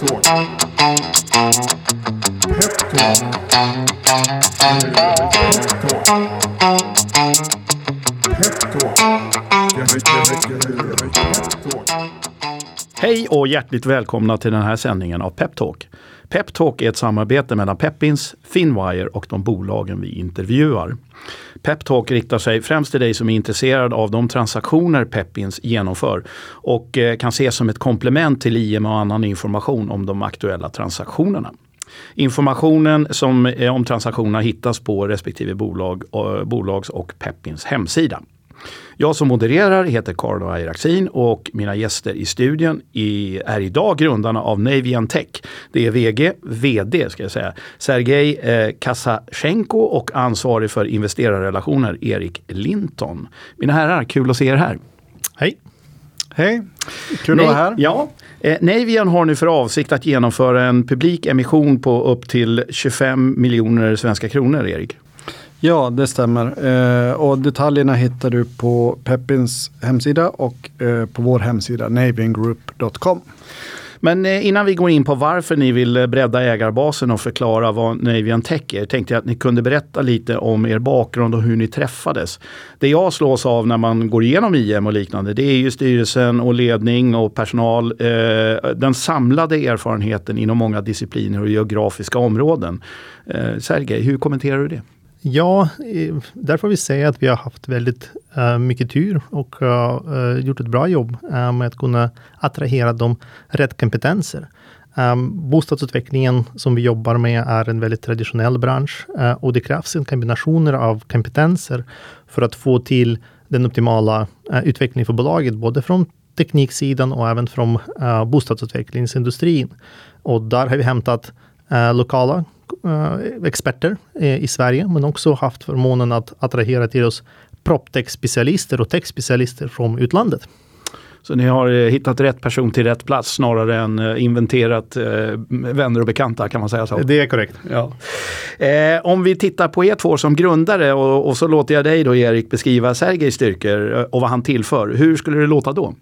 Peptalk. Peptalk. Hej och hjärtligt välkomna till den här sändningen av Peptalk. Peptalk är ett samarbete mellan Peppins, Finwire och de bolagen vi intervjuar. Peptalk riktar sig främst till dig som är intresserad av de transaktioner Pepins genomför och eh, kan ses som ett komplement till IM och annan information om de aktuella transaktionerna. Informationen som, eh, om transaktionerna hittas på respektive bolag, eh, bolags och Pepins hemsida. Jag som modererar heter Carlo Airaxin och mina gäster i studion är idag grundarna av Navian Tech. Det är VG, VD ska jag säga, Sergej eh, Kasachenko och ansvarig för investerarrelationer Erik Linton. Mina herrar, kul att se er här. Hej! Hej, kul att vara här. Ja, eh, Navian har nu för avsikt att genomföra en publik emission på upp till 25 miljoner svenska kronor, Erik. Ja, det stämmer. Eh, och detaljerna hittar du på Peppins hemsida och eh, på vår hemsida navingroup.com. Men eh, innan vi går in på varför ni vill eh, bredda ägarbasen och förklara vad Navian Tech är, tänkte jag att ni kunde berätta lite om er bakgrund och hur ni träffades. Det jag slås av när man går igenom IM och liknande, det är ju styrelsen och ledning och personal. Eh, den samlade erfarenheten inom många discipliner och geografiska områden. Eh, Sergej, hur kommenterar du det? Ja, där får vi säga att vi har haft väldigt uh, mycket tur och uh, gjort ett bra jobb uh, med att kunna attrahera de rätt kompetenser. Um, bostadsutvecklingen som vi jobbar med är en väldigt traditionell bransch och det krävs en kombination av kompetenser för att få till den optimala utvecklingen för bolaget, både från tekniksidan och även från bostadsutvecklingsindustrin. Och där har vi hämtat lokala experter eh, i Sverige, men också haft förmånen att attrahera till oss proptech-specialister och tech-specialister från utlandet. Så ni har eh, hittat rätt person till rätt plats snarare än inventerat vänner och bekanta kan man säga så? Det är korrekt. Ja. Eh, om vi tittar på er två som grundare och, och så låter jag dig då Erik beskriva Sergejs styrkor och vad han tillför. Hur skulle det låta då?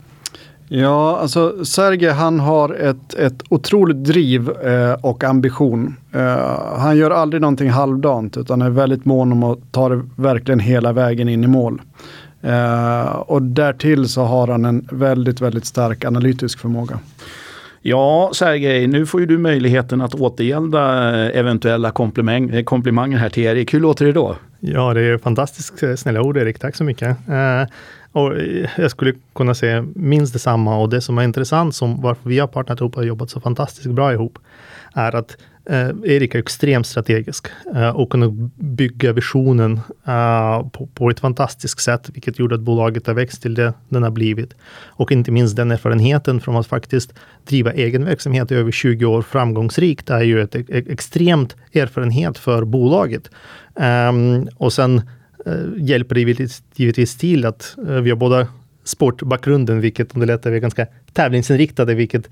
Ja, alltså Sergej han har ett, ett otroligt driv eh, och ambition. Eh, han gör aldrig någonting halvdant utan är väldigt mån om att ta det verkligen hela vägen in i mål. Eh, och därtill så har han en väldigt, väldigt stark analytisk förmåga. Ja, Sergej, nu får ju du möjligheten att återgälda eh, eventuella eh, komplimanger här till Erik. Hur låter det då? Ja, det är fantastiskt eh, snälla ord Erik. Tack så mycket. Och jag skulle kunna säga minst detsamma och det som är intressant som varför vi har partnerat ihop och jobbat så fantastiskt bra ihop är att eh, Erik är extremt strategisk eh, och kunde bygga visionen eh, på, på, ett fantastiskt sätt, vilket gjorde att bolaget har växt till det den har blivit. Och inte minst den erfarenheten från att faktiskt driva egen verksamhet i över 20 år framgångsrikt är ju ett, ett, extremt erfarenhet för bolaget. Ehm, och sen Eh, hjälper det givetvis till att eh, vi har båda sportbakgrunden, vilket underlättar. Vi är ganska tävlingsinriktade, vilket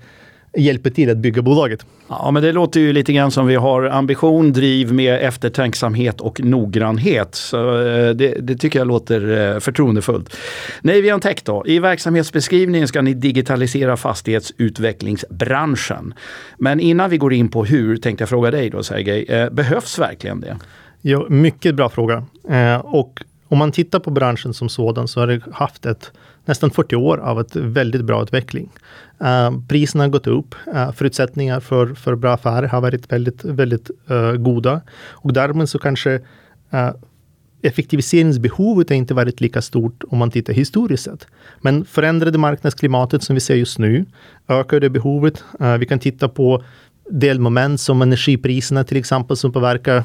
hjälper till att bygga bolaget. Ja, men det låter ju lite grann som vi har ambition, driv med eftertänksamhet och noggrannhet. Så eh, det, det tycker jag låter eh, förtroendefullt. Navian Tech då? I verksamhetsbeskrivningen ska ni digitalisera fastighetsutvecklingsbranschen. Men innan vi går in på hur, tänkte jag fråga dig då Sergej, behövs verkligen det? Ja, mycket bra fråga. Eh, och om man tittar på branschen som sådan så har det haft ett nästan 40 år av ett väldigt bra utveckling. Eh, priserna har gått upp. Eh, förutsättningar för, för bra affärer har varit väldigt, väldigt uh, goda. Och därmed så kanske eh, effektiviseringsbehovet har inte varit lika stort om man tittar historiskt sett. Men förändrade marknadsklimatet som vi ser just nu ökar det behovet. Eh, vi kan titta på delmoment som energipriserna till exempel som påverkar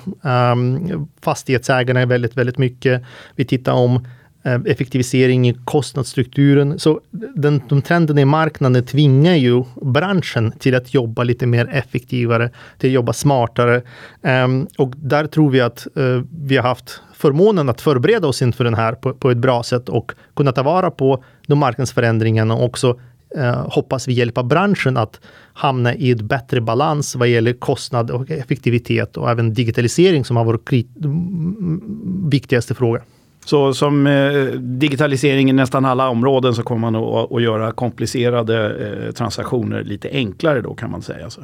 um, fastighetsägarna väldigt, väldigt mycket. Vi tittar om uh, effektivisering i kostnadsstrukturen. Så den, de trenderna i marknaden tvingar ju branschen till att jobba lite mer effektivare, till att jobba smartare. Um, och där tror vi att uh, vi har haft förmånen att förbereda oss inför den här på, på ett bra sätt och kunna ta vara på de marknadsförändringarna och också eh, hoppas vi hjälpa branschen att hamna i ett bättre balans vad gäller kostnad och effektivitet och även digitalisering som har varit viktigaste fråga. Så som eh, digitalisering i nästan alla områden så kommer man att, att göra komplicerade eh, transaktioner lite enklare då kan man säga. Så.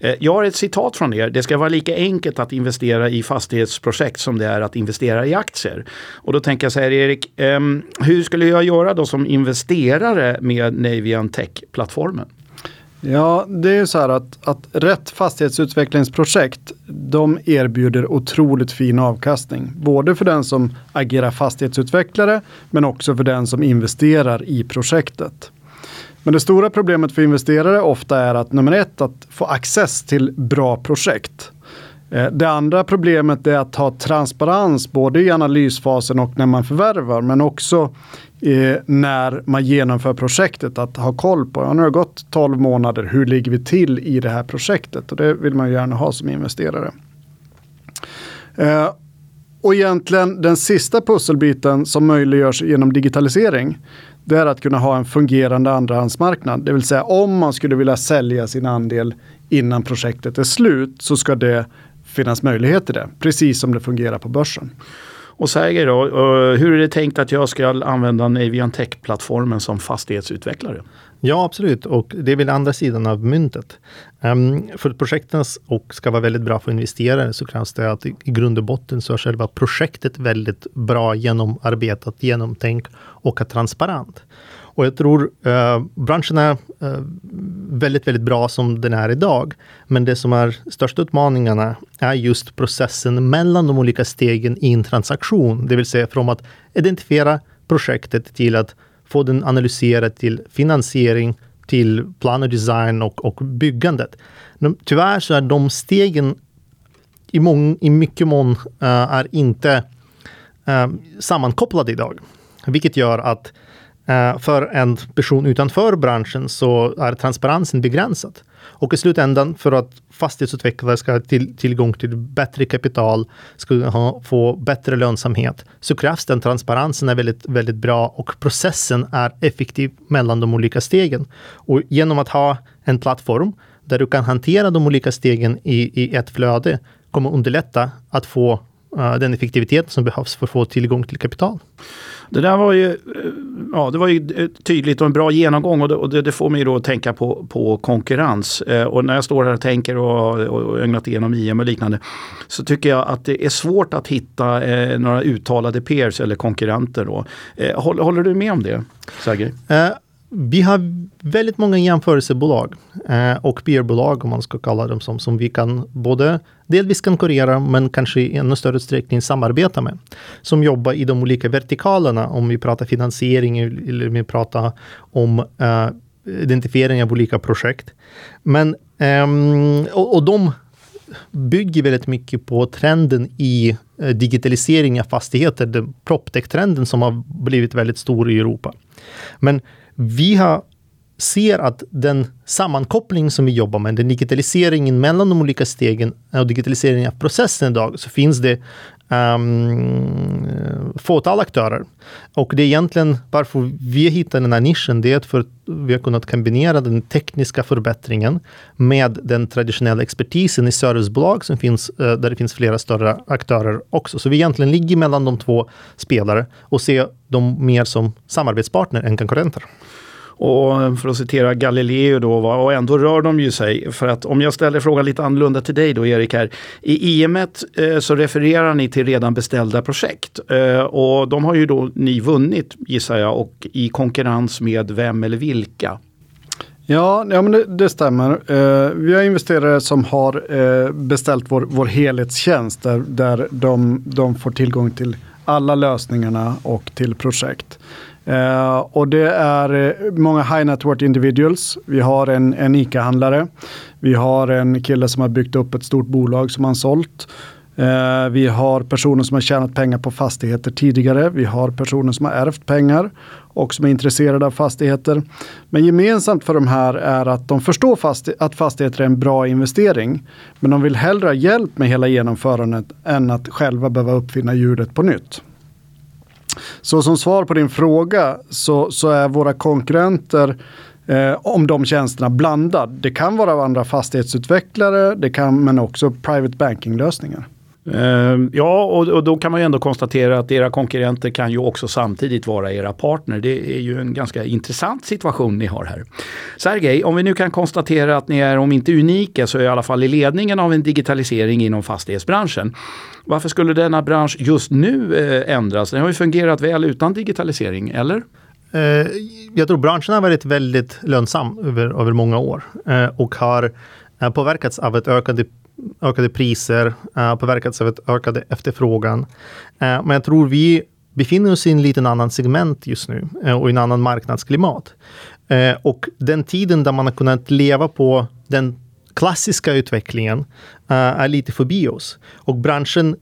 Eh, jag har ett citat från er. Det ska vara lika enkelt att investera i fastighetsprojekt som det är att investera i aktier. Och då tänker jag så här Erik, ehm, hur skulle jag göra då som investerare med Navian Tech-plattformen? Ja, det är ju så här att, att rätt fastighetsutvecklingsprojekt de erbjuder otroligt fin avkastning. Både för den som agerar fastighetsutvecklare men också för den som investerar i projektet. Men det stora problemet för investerare ofta är att nummer ett, att få access till bra projekt. Eh, det andra problemet är att ha transparens både i analysfasen och när man förvärvar men också eh, när man genomför projektet att ha koll på. Ja, nu har det gått 12 månader, hur ligger vi till i det här projektet? Och det vill man gärna ha som investerare. Eh, och egentligen den sista pusselbiten som möjliggörs genom digitalisering det är att kunna ha en fungerande andrahandsmarknad. Det vill säga om man skulle vilja sälja sin andel innan projektet är slut så ska det finnas möjlighet till det. Precis som det fungerar på börsen. Och Sergej då, hur är det tänkt att jag ska använda Navian Tech-plattformen som fastighetsutvecklare? Ja, absolut. Och det är väl andra sidan av myntet. Um, för att projekten och ska vara väldigt bra för investerare så krävs det att i grund och botten så är själva projektet väldigt bra genomarbetat, genomtänkt och är transparent. Och jag tror eh, branschen är eh, väldigt, väldigt bra som den är idag. Men det som är största utmaningarna är just processen mellan de olika stegen i en transaktion. Det vill säga från att identifiera projektet till att få den analyserad till finansiering, till plan och design och, och byggandet. De, tyvärr så är de stegen i, mång, i mycket mån uh, är inte uh, sammankopplade idag. Vilket gör att uh, Eh, för en person utanför branschen så är transparensen begränsad. Och i slutändan, för att fastighetsutvecklare ska ha till, tillgång till bättre kapital, ska ha, få bättre lönsamhet, så krävs den transparensen är väldigt, väldigt bra och processen är effektiv mellan de olika stegen. Och genom att ha en plattform där du kan hantera de olika stegen i, i ett flöde kommer underlätta att få uh, den effektivitet som behövs för att få tillgång till kapital. Det där var ju, eh, ja, det var ju eh, tydligt och en bra genomgång och det, och det, det får mig då att tänka på, på konkurrens. Eh, och när jag står här och tänker och, och ögnat igenom IM och liknande så tycker jag att det är svårt att hitta eh, några uttalade peers eller konkurrenter. Då. Eh, håller, håller, du med om det, Sergej? Eh, vi har väldigt många jämförelsebolag eh, och peerbolag om man ska kalla dem som, som vi kan både delvis konkurrera men kanske i ännu större utsträckning samarbeta med. Som jobbar i de olika vertikalerna om vi pratar finansiering eller vi pratar om eh, identifiering av olika projekt. Men eh, och, och de bygger väldigt mycket på trenden i eh, digitalisering av fastigheter, proptech-trenden som har blivit väldigt stor i Europa. Men vi har, ser att den sammankoppling som vi jobbar med, den digitaliseringen mellan de olika stegen och digitaliseringen av processen idag, så finns det um, fåtal aktörer. Och det är egentligen varför vi hittar den här nischen, det är för att vi har kunnat kombinera den tekniska förbättringen med den traditionella expertisen i servicebolag som finns, uh, där det finns flera större aktörer också. Så vi egentligen ligger mellan de två spelare och ser dem mer som samarbetspartner än konkurrenter. Och för att citera Galileo då, och ändå rör de ju sig. För att om jag ställer frågan lite annorlunda till dig då Erik här. I IMET eh, så refererar ni till redan beställda projekt. Eh, och de har ju då ni vunnit gissar jag och i konkurrens med vem eller vilka? Ja, ja men det, det stämmer. Eh, vi har investerare som har eh, beställt vår, vår helhetstjänst där, där de, de får tillgång till alla lösningarna och till projekt. Uh, och det är eh, många high net worth individuals. Vi har en, en ICA-handlare. Vi har en kille som har byggt upp ett stort bolag som han sålt. Uh, vi har personer som har tjänat pengar på fastigheter tidigare. Vi har personer som har ärvt pengar och som är intresserade av fastigheter. Men gemensamt för de här är att de förstår fasti att fastigheter är en bra investering. Men de vill hellre ha hjälp med hela genomförandet än att själva behöva uppfinna hjulet på nytt. Så som svar på din fråga så, så är våra konkurrenter eh, om de tjänsterna blandad. Det kan vara andra fastighetsutvecklare, det kan, men också private banking-lösningar. Ehm, ja, och, och, då kan man ju ändå konstatera att era konkurrenter kan ju också samtidigt vara era partner. Det är ju en ganska intressant situation ni har här. Sergej, om vi nu kan konstatera att ni är, om inte unika, så i alla fall i ledningen av en digitalisering inom fastighetsbranschen. Varför skulle denna bransch just nu eh, ändras? Den har ju fungerat väl utan digitalisering, eller? Eh, jag tror branschen har varit väldigt lönsam över, över många år eh, och har påverkats av ett ökande ökade priser, eh, påverkats av ett ökade efterfrågan. Eh, men jag tror vi befinner oss i en liten annan segment just nu eh, och i en annan marknadsklimat. Och den tiden där man har kunnat leva på den klassiska utvecklingen är lite förbi oss. Och branschen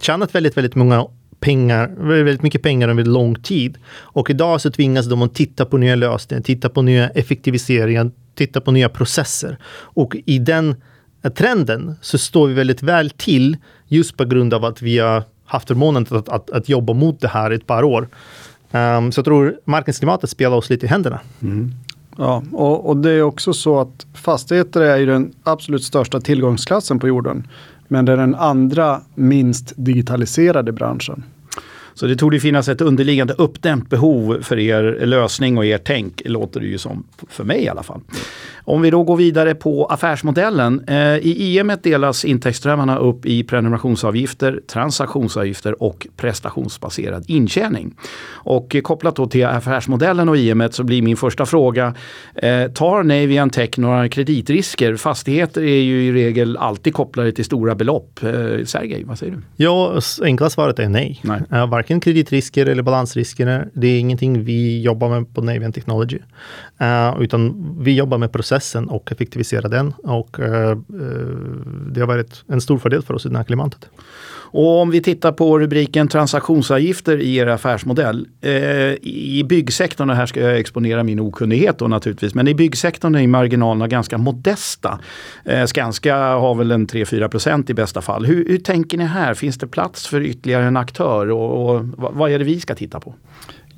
tjänat väldigt, väldigt många pengar, väldigt mycket pengar under lång tid. Och idag så tvingas de att titta på nya lösningar, titta på nya effektiviseringar, titta på nya processer. Och i den trenden så står vi väldigt väl till just på grund av att vi har haft förmånen att, att, att jobba mot det här i ett par år. Um, så jag tror marknadsklimatet spelar oss lite i händerna. Mm. Ja, och, och, det är också så att fastigheter är ju den absolut största tillgångsklassen på jorden. Men det är den andra minst digitaliserade branschen. Så det tog det finnas ett underliggande uppdämt behov för er lösning och er tänk, låter det ju som, för mig i alla fall. Om vi då går vidare på affärsmodellen. Eh, I EM delas intäktsströmmarna upp i prenumerationsavgifter, transaktionsavgifter och prestationsbaserad intjäning. Och kopplat då till affärsmodellen och IM så blir min första fråga, eh, tar Navian Tech några kreditrisker? Fastigheter är ju i regel alltid kopplade till stora belopp. Eh, Sergej, vad säger du? Ja, enkla svaret är nej. nej. Varken kreditrisker eller balansrisker. Det är ingenting vi jobbar med på Navian Technology. Eh, utan vi jobbar med processen och effektiviserar den. Och uh, det har varit en stor fördel för oss i det här klimatet. Och om vi tittar på rubriken transaktionsavgifter i er affärsmodell. Eh, I byggsektorn, och här ska jag exponera min okunnighet då naturligtvis, men i byggsektorn är marginalerna ganska modesta. Eh, Skanska har väl en 3-4 procent i bästa fall. Hur, hur, tänker ni här? Finns det plats för ytterligare en aktör och, och vad är det vi ska titta på?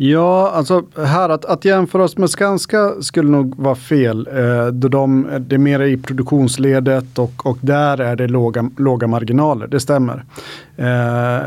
Ja, alltså här att, att jämföra oss med Skanska skulle nog vara fel. Eh, då de, det är mer i produktionsledet och, och där är det låga, låga marginaler, det stämmer. Eh,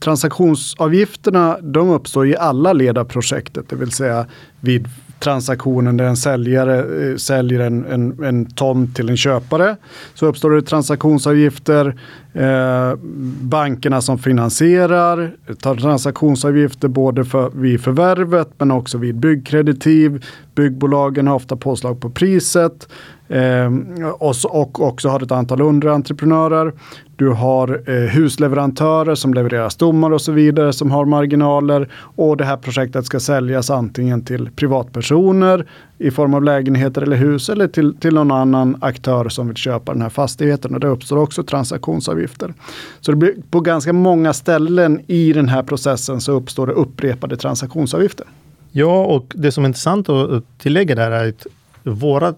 transaktionsavgifterna de uppstår i alla led av projektet, det vill säga vid transaktionen där en säljare eh, säljer en, en, en tomt till en köpare. Så uppstår det transaktionsavgifter. Eh, bankerna som finansierar tar transaktionsavgifter både för, vid förvärvet men också vid byggkreditiv. Byggbolagen har ofta påslag på priset. Eh, och, och också har ett antal underentreprenörer. Du har eh, husleverantörer som levererar stommar och så vidare som har marginaler. Och det här projektet ska säljas antingen till privatpersoner i form av lägenheter eller hus eller till, till någon annan aktör som vill köpa den här fastigheten. Och det uppstår också transaktionsavgifter. Så det blir, på ganska många ställen i den här processen så uppstår det upprepade transaktionsavgifter. Ja, och det som är intressant att tillägga där är att våra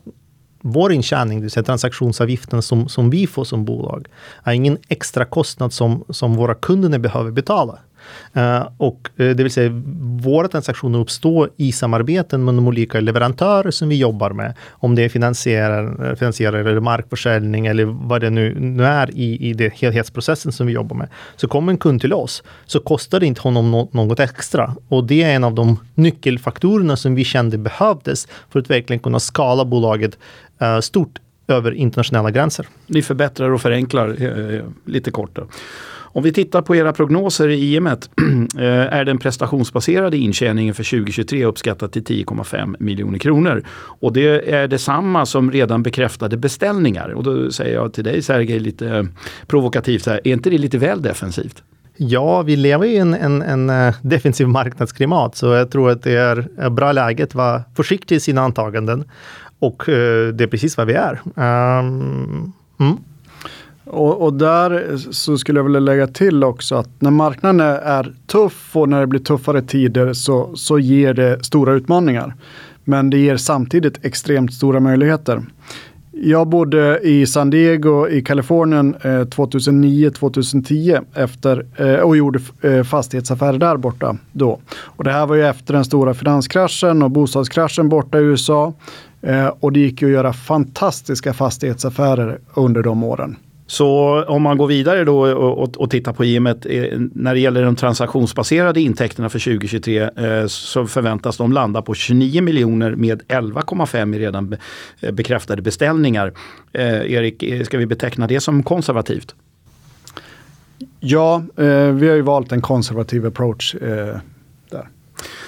vår intjäning, det vill säga transaktionsavgiften som, som vi får som bolag, är ingen extra kostnad som, som våra kunder behöver betala. Eh, och eh, det vill säga, våra transaktioner uppstår i samarbeten med de olika leverantörer som vi jobbar med. Om det är finansiärer, finansierare eller markförsäljning eller vad det nu, nu är i, i det helhetsprocessen som vi jobbar med. Så kommer en kund till oss så kostar det inte honom no något extra. Och det är en av de nyckelfaktorerna som vi kände behövdes för att verkligen kunna skala bolaget uh, stort över internationella gränser. Ni förbättrar och förenklar lite kort. Då. Om vi tittar på era prognoser i IMet, eh, är den prestationsbaserade intjäningen för 2023 uppskattad till 10,5 miljoner kronor. Och det är detsamma som redan bekräftade beställningar. Och då säger jag till dig Sergej lite provokativt här, är inte det lite väl defensivt? Ja, vi lever i en, en, en eh, defensiv marknadsklimat, så jag tror att det är bra läge att vara försiktig i sina antaganden. Och eh, det är precis vad vi är. Um, mm. Och, och, där så skulle jag vilja lägga till också att när marknaden är tuff och när det blir tuffare tider så, så ger det stora utmaningar. Men det ger samtidigt extremt stora möjligheter. Jag bodde i San Diego i Kalifornien eh, 2009-2010 efter, eh, och gjorde eh, fastighetsaffärer där borta då. Och det här var ju efter den stora finanskraschen och bostadskraschen borta i USA. Eh, och det gick ju att göra fantastiska fastighetsaffärer under de åren. Så om man går vidare då och, och, tittar på IMET, eh, när det gäller de transaktionsbaserade intäkterna för 2023 eh, så förväntas de landa på 29 miljoner med 11,5 i redan eh, bekräftade beställningar. Erik, ska vi beteckna det som konservativt? Ja, vi har ju valt en konservativ approach.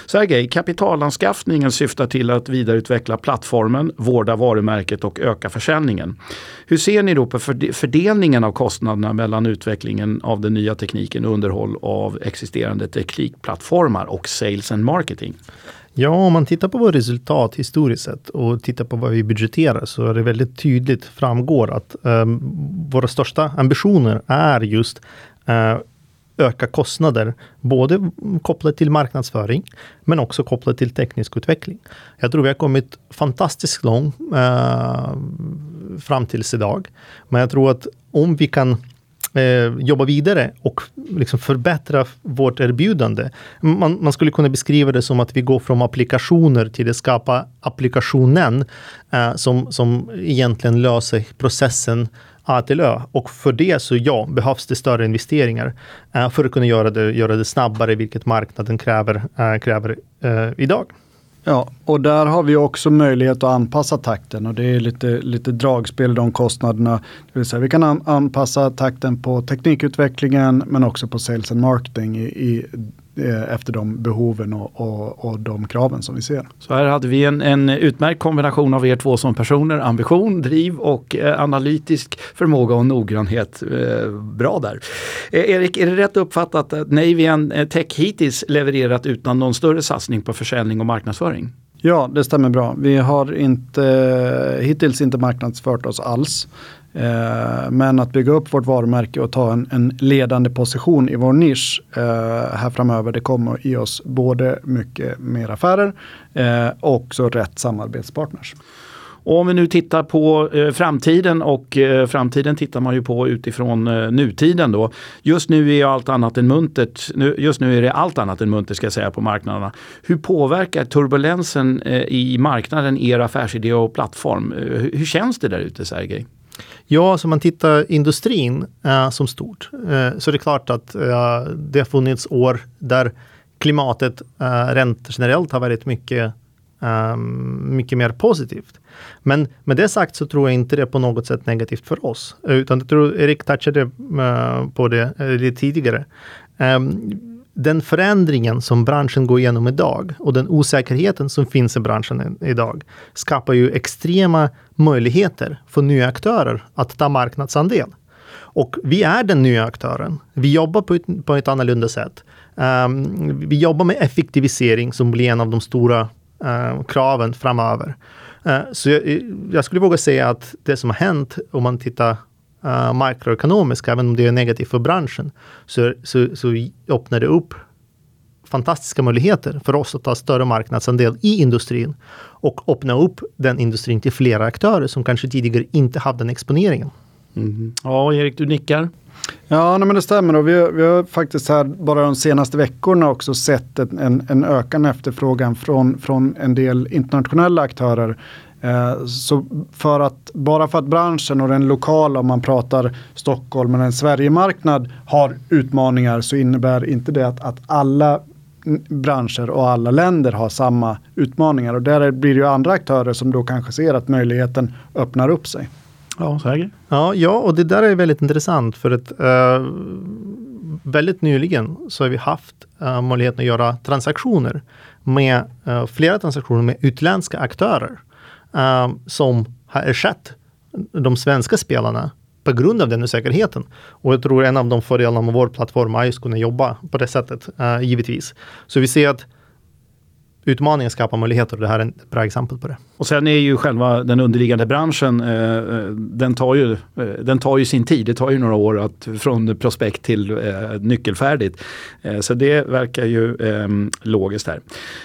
Sergej, kapitalanskaffningen syftar till att vidareutveckla plattformen, vårda varumärket och öka försäljningen. Hur ser ni då på fördelningen av kostnaderna mellan utvecklingen av den nya tekniken och underhåll av existerande teknikplattformar och sales and marketing? Ja, om man tittar på vårt resultat historiskt sett och tittar på vad vi budgeterar så är det väldigt tydligt framgår att um, våra största ambitioner är just uh, öka kostnader, både kopplat till marknadsföring, men också kopplat till teknisk utveckling. Jag tror vi har kommit fantastiskt långt eh, fram tills idag. Men jag tror att om vi kan eh, jobba vidare och liksom förbättra vårt erbjudande. Man, man, skulle kunna beskriva det som att vi går från applikationer till att skapa applikationen eh, som, som egentligen löser processen A till Ö. Och för det så ja, behövs det större investeringar eh, för att kunna göra det, göra det snabbare, vilket marknaden kräver, eh, kräver eh, idag. Ja, och där har vi också möjlighet att anpassa takten och det är lite, lite dragspel de kostnaderna. Det vill säga, vi kan anpassa takten på teknikutvecklingen men också på sales and marketing i, i efter de behoven och, och, och, de kraven som vi ser. Så här hade vi en, en utmärkt kombination av er två som personer, ambition, driv och eh, analytisk förmåga och noggrannhet. Eh, bra där. Eh, Erik, är det rätt uppfattat att Navian eh, Tech hittills levererat utan någon större satsning på försäljning och marknadsföring? Ja, det stämmer bra. Vi har inte, hittills inte marknadsfört oss alls. Eh, men att bygga upp vårt varumärke och ta en, en ledande position i vår nisch eh, här framöver, det kommer att ge oss både mycket mer affärer eh, och också rätt samarbetspartners. Och om vi nu tittar på eh, framtiden och eh, framtiden tittar man ju på utifrån eh, nutiden då. Just nu är allt annat än muntert. Nu, just nu är det allt annat än muntert ska jag säga på marknaderna. Hur påverkar turbulensen eh, i marknaden er affärsidé och plattform? Eh, hur, hur känns det där ute Sergej? Ja, så man tittar industrin eh, som stort eh, så är det klart att eh, det har funnits år där klimatet eh, rent generellt har varit mycket, ehm, mycket mer positivt. Men med det sagt så tror jag inte det är på något sätt negativt för oss. Utan jag tror Erik touchade eh, på det eh, lite tidigare. Um, den förändringen som branschen går igenom idag och den osäkerheten som finns i branschen idag skapar ju extrema möjligheter för nya aktörer att ta marknadsandel. Och vi är den nya aktören. Vi jobbar på ett, på ett annorlunda sätt. Um, vi jobbar med effektivisering som blir en av de stora uh, kraven framöver. Uh, så jag, jag, skulle våga säga att det som har hänt om man tittar uh, makroekonomiskt, även om det är negativt för branschen, så, så, så öppnar det upp fantastiska möjligheter för oss att ta större marknadsandel i industrin och öppna upp den industrin till flera aktörer som kanske tidigare inte hade den exponeringen. Mm. Ja, Erik, du nickar. Ja, nej, men det stämmer. Och vi, har, vi har faktiskt här bara de senaste veckorna också sett en, en ökande efterfrågan från, från en del internationella aktörer Eh, så för att, bara för att branschen och den lokala, om man pratar Stockholm eller en Sverigemarknad har utmaningar så innebär inte det att, att alla branscher och alla länder har samma utmaningar. Och där blir det ju andra aktörer som då kanske ser att möjligheten öppnar upp sig. Ja, säkert. Ja, ja, och det där är väldigt intressant för att uh, väldigt nyligen så har vi haft uh, möjligheten att göra transaktioner med uh, flera transaktioner med utländska aktörer um, som har ersatt de svenska spelarna på grund av den osäkerheten. Och jag tror en av de fördelarna med vår plattform är just kunna jobba på det sättet, uh, givetvis. Så vi ser att utmaningen skapar möjligheter och det här är ett bra exempel på det. Och sen är ju själva den underliggande branschen, eh, eh, den, tar ju, eh, den tar ju sin tid. Det tar ju några år att, från prospekt till eh, nyckelfärdigt. Eh, så det verkar ju ehm, logiskt här.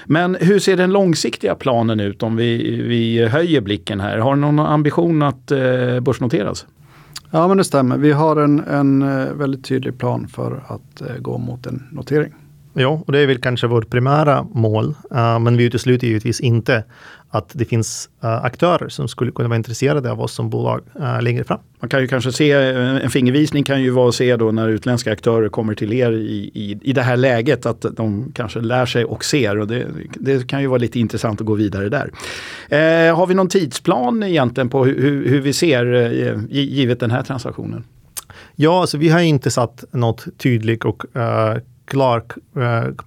Men hur ser den långsiktiga planen ut om vi, vi höjer blicken här? Har ni någon ambition att eh, börsnoteras? Ja men det stämmer. Vi har en, en väldigt tydlig plan för att gå mot en notering. Ja, och det är väl kanske vårt primära mål. Uh, men vi utesluter givetvis inte att det finns uh, aktörer som skulle kunna vara intresserade av oss som bolag uh, längre fram. Man kan ju kanske se, en fingervisning kan ju vara att se då när utländska aktörer kommer till er i, i, i det här läget att de kanske lär sig och ser och det, det kan ju vara lite intressant att gå vidare där. Eh, har vi någon tidsplan egentligen på hur, hur vi ser eh, givet den här transaktionen? Ja, alltså vi har inte satt något tydligt och uh, klar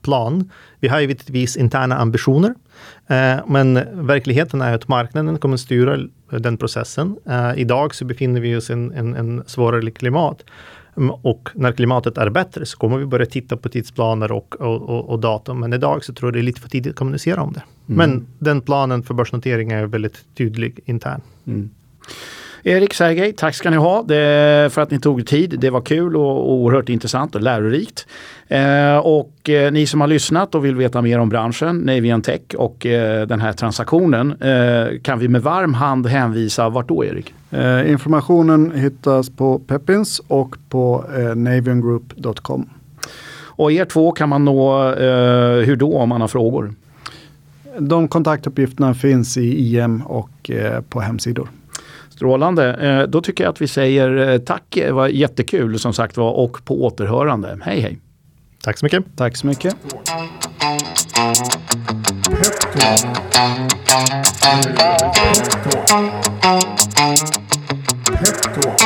plan. Vi har givetvis interna ambitioner, uh, men verkligheten är att marknaden kommer styra den processen. idag så befinner vi oss i en, en, en svårare klimat. Mm, och när klimatet är bättre så kommer vi börja titta på tidsplaner och, och, och, och datum. Men idag så tror jag det är lite för tidigt att kommunicera om det. Mm. Men den planen för börsnotering är väldigt tydlig intern. Mm. Erik Sergej, tack ska ni ha det, för att ni tog tid. Det var kul och oerhört intressant och lärorikt. Eh, och eh, ni som har lyssnat och vill veta mer om branschen, Navian Tech och eh, den här transaktionen eh, kan vi med varm hand hänvisa vart då Erik? Eh, informationen hittas på Peppins och på eh, naviangroup.com. Och er två kan man nå hur då om man har frågor? De kontaktuppgifterna finns i IM och på hemsidor. Strålande. Eh, då tycker jag att vi säger eh, tack. Det var jättekul som sagt var och på återhörande. Hej hej. Tack så mycket. Tack så mycket. Pep Talk.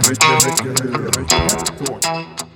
Pep Talk.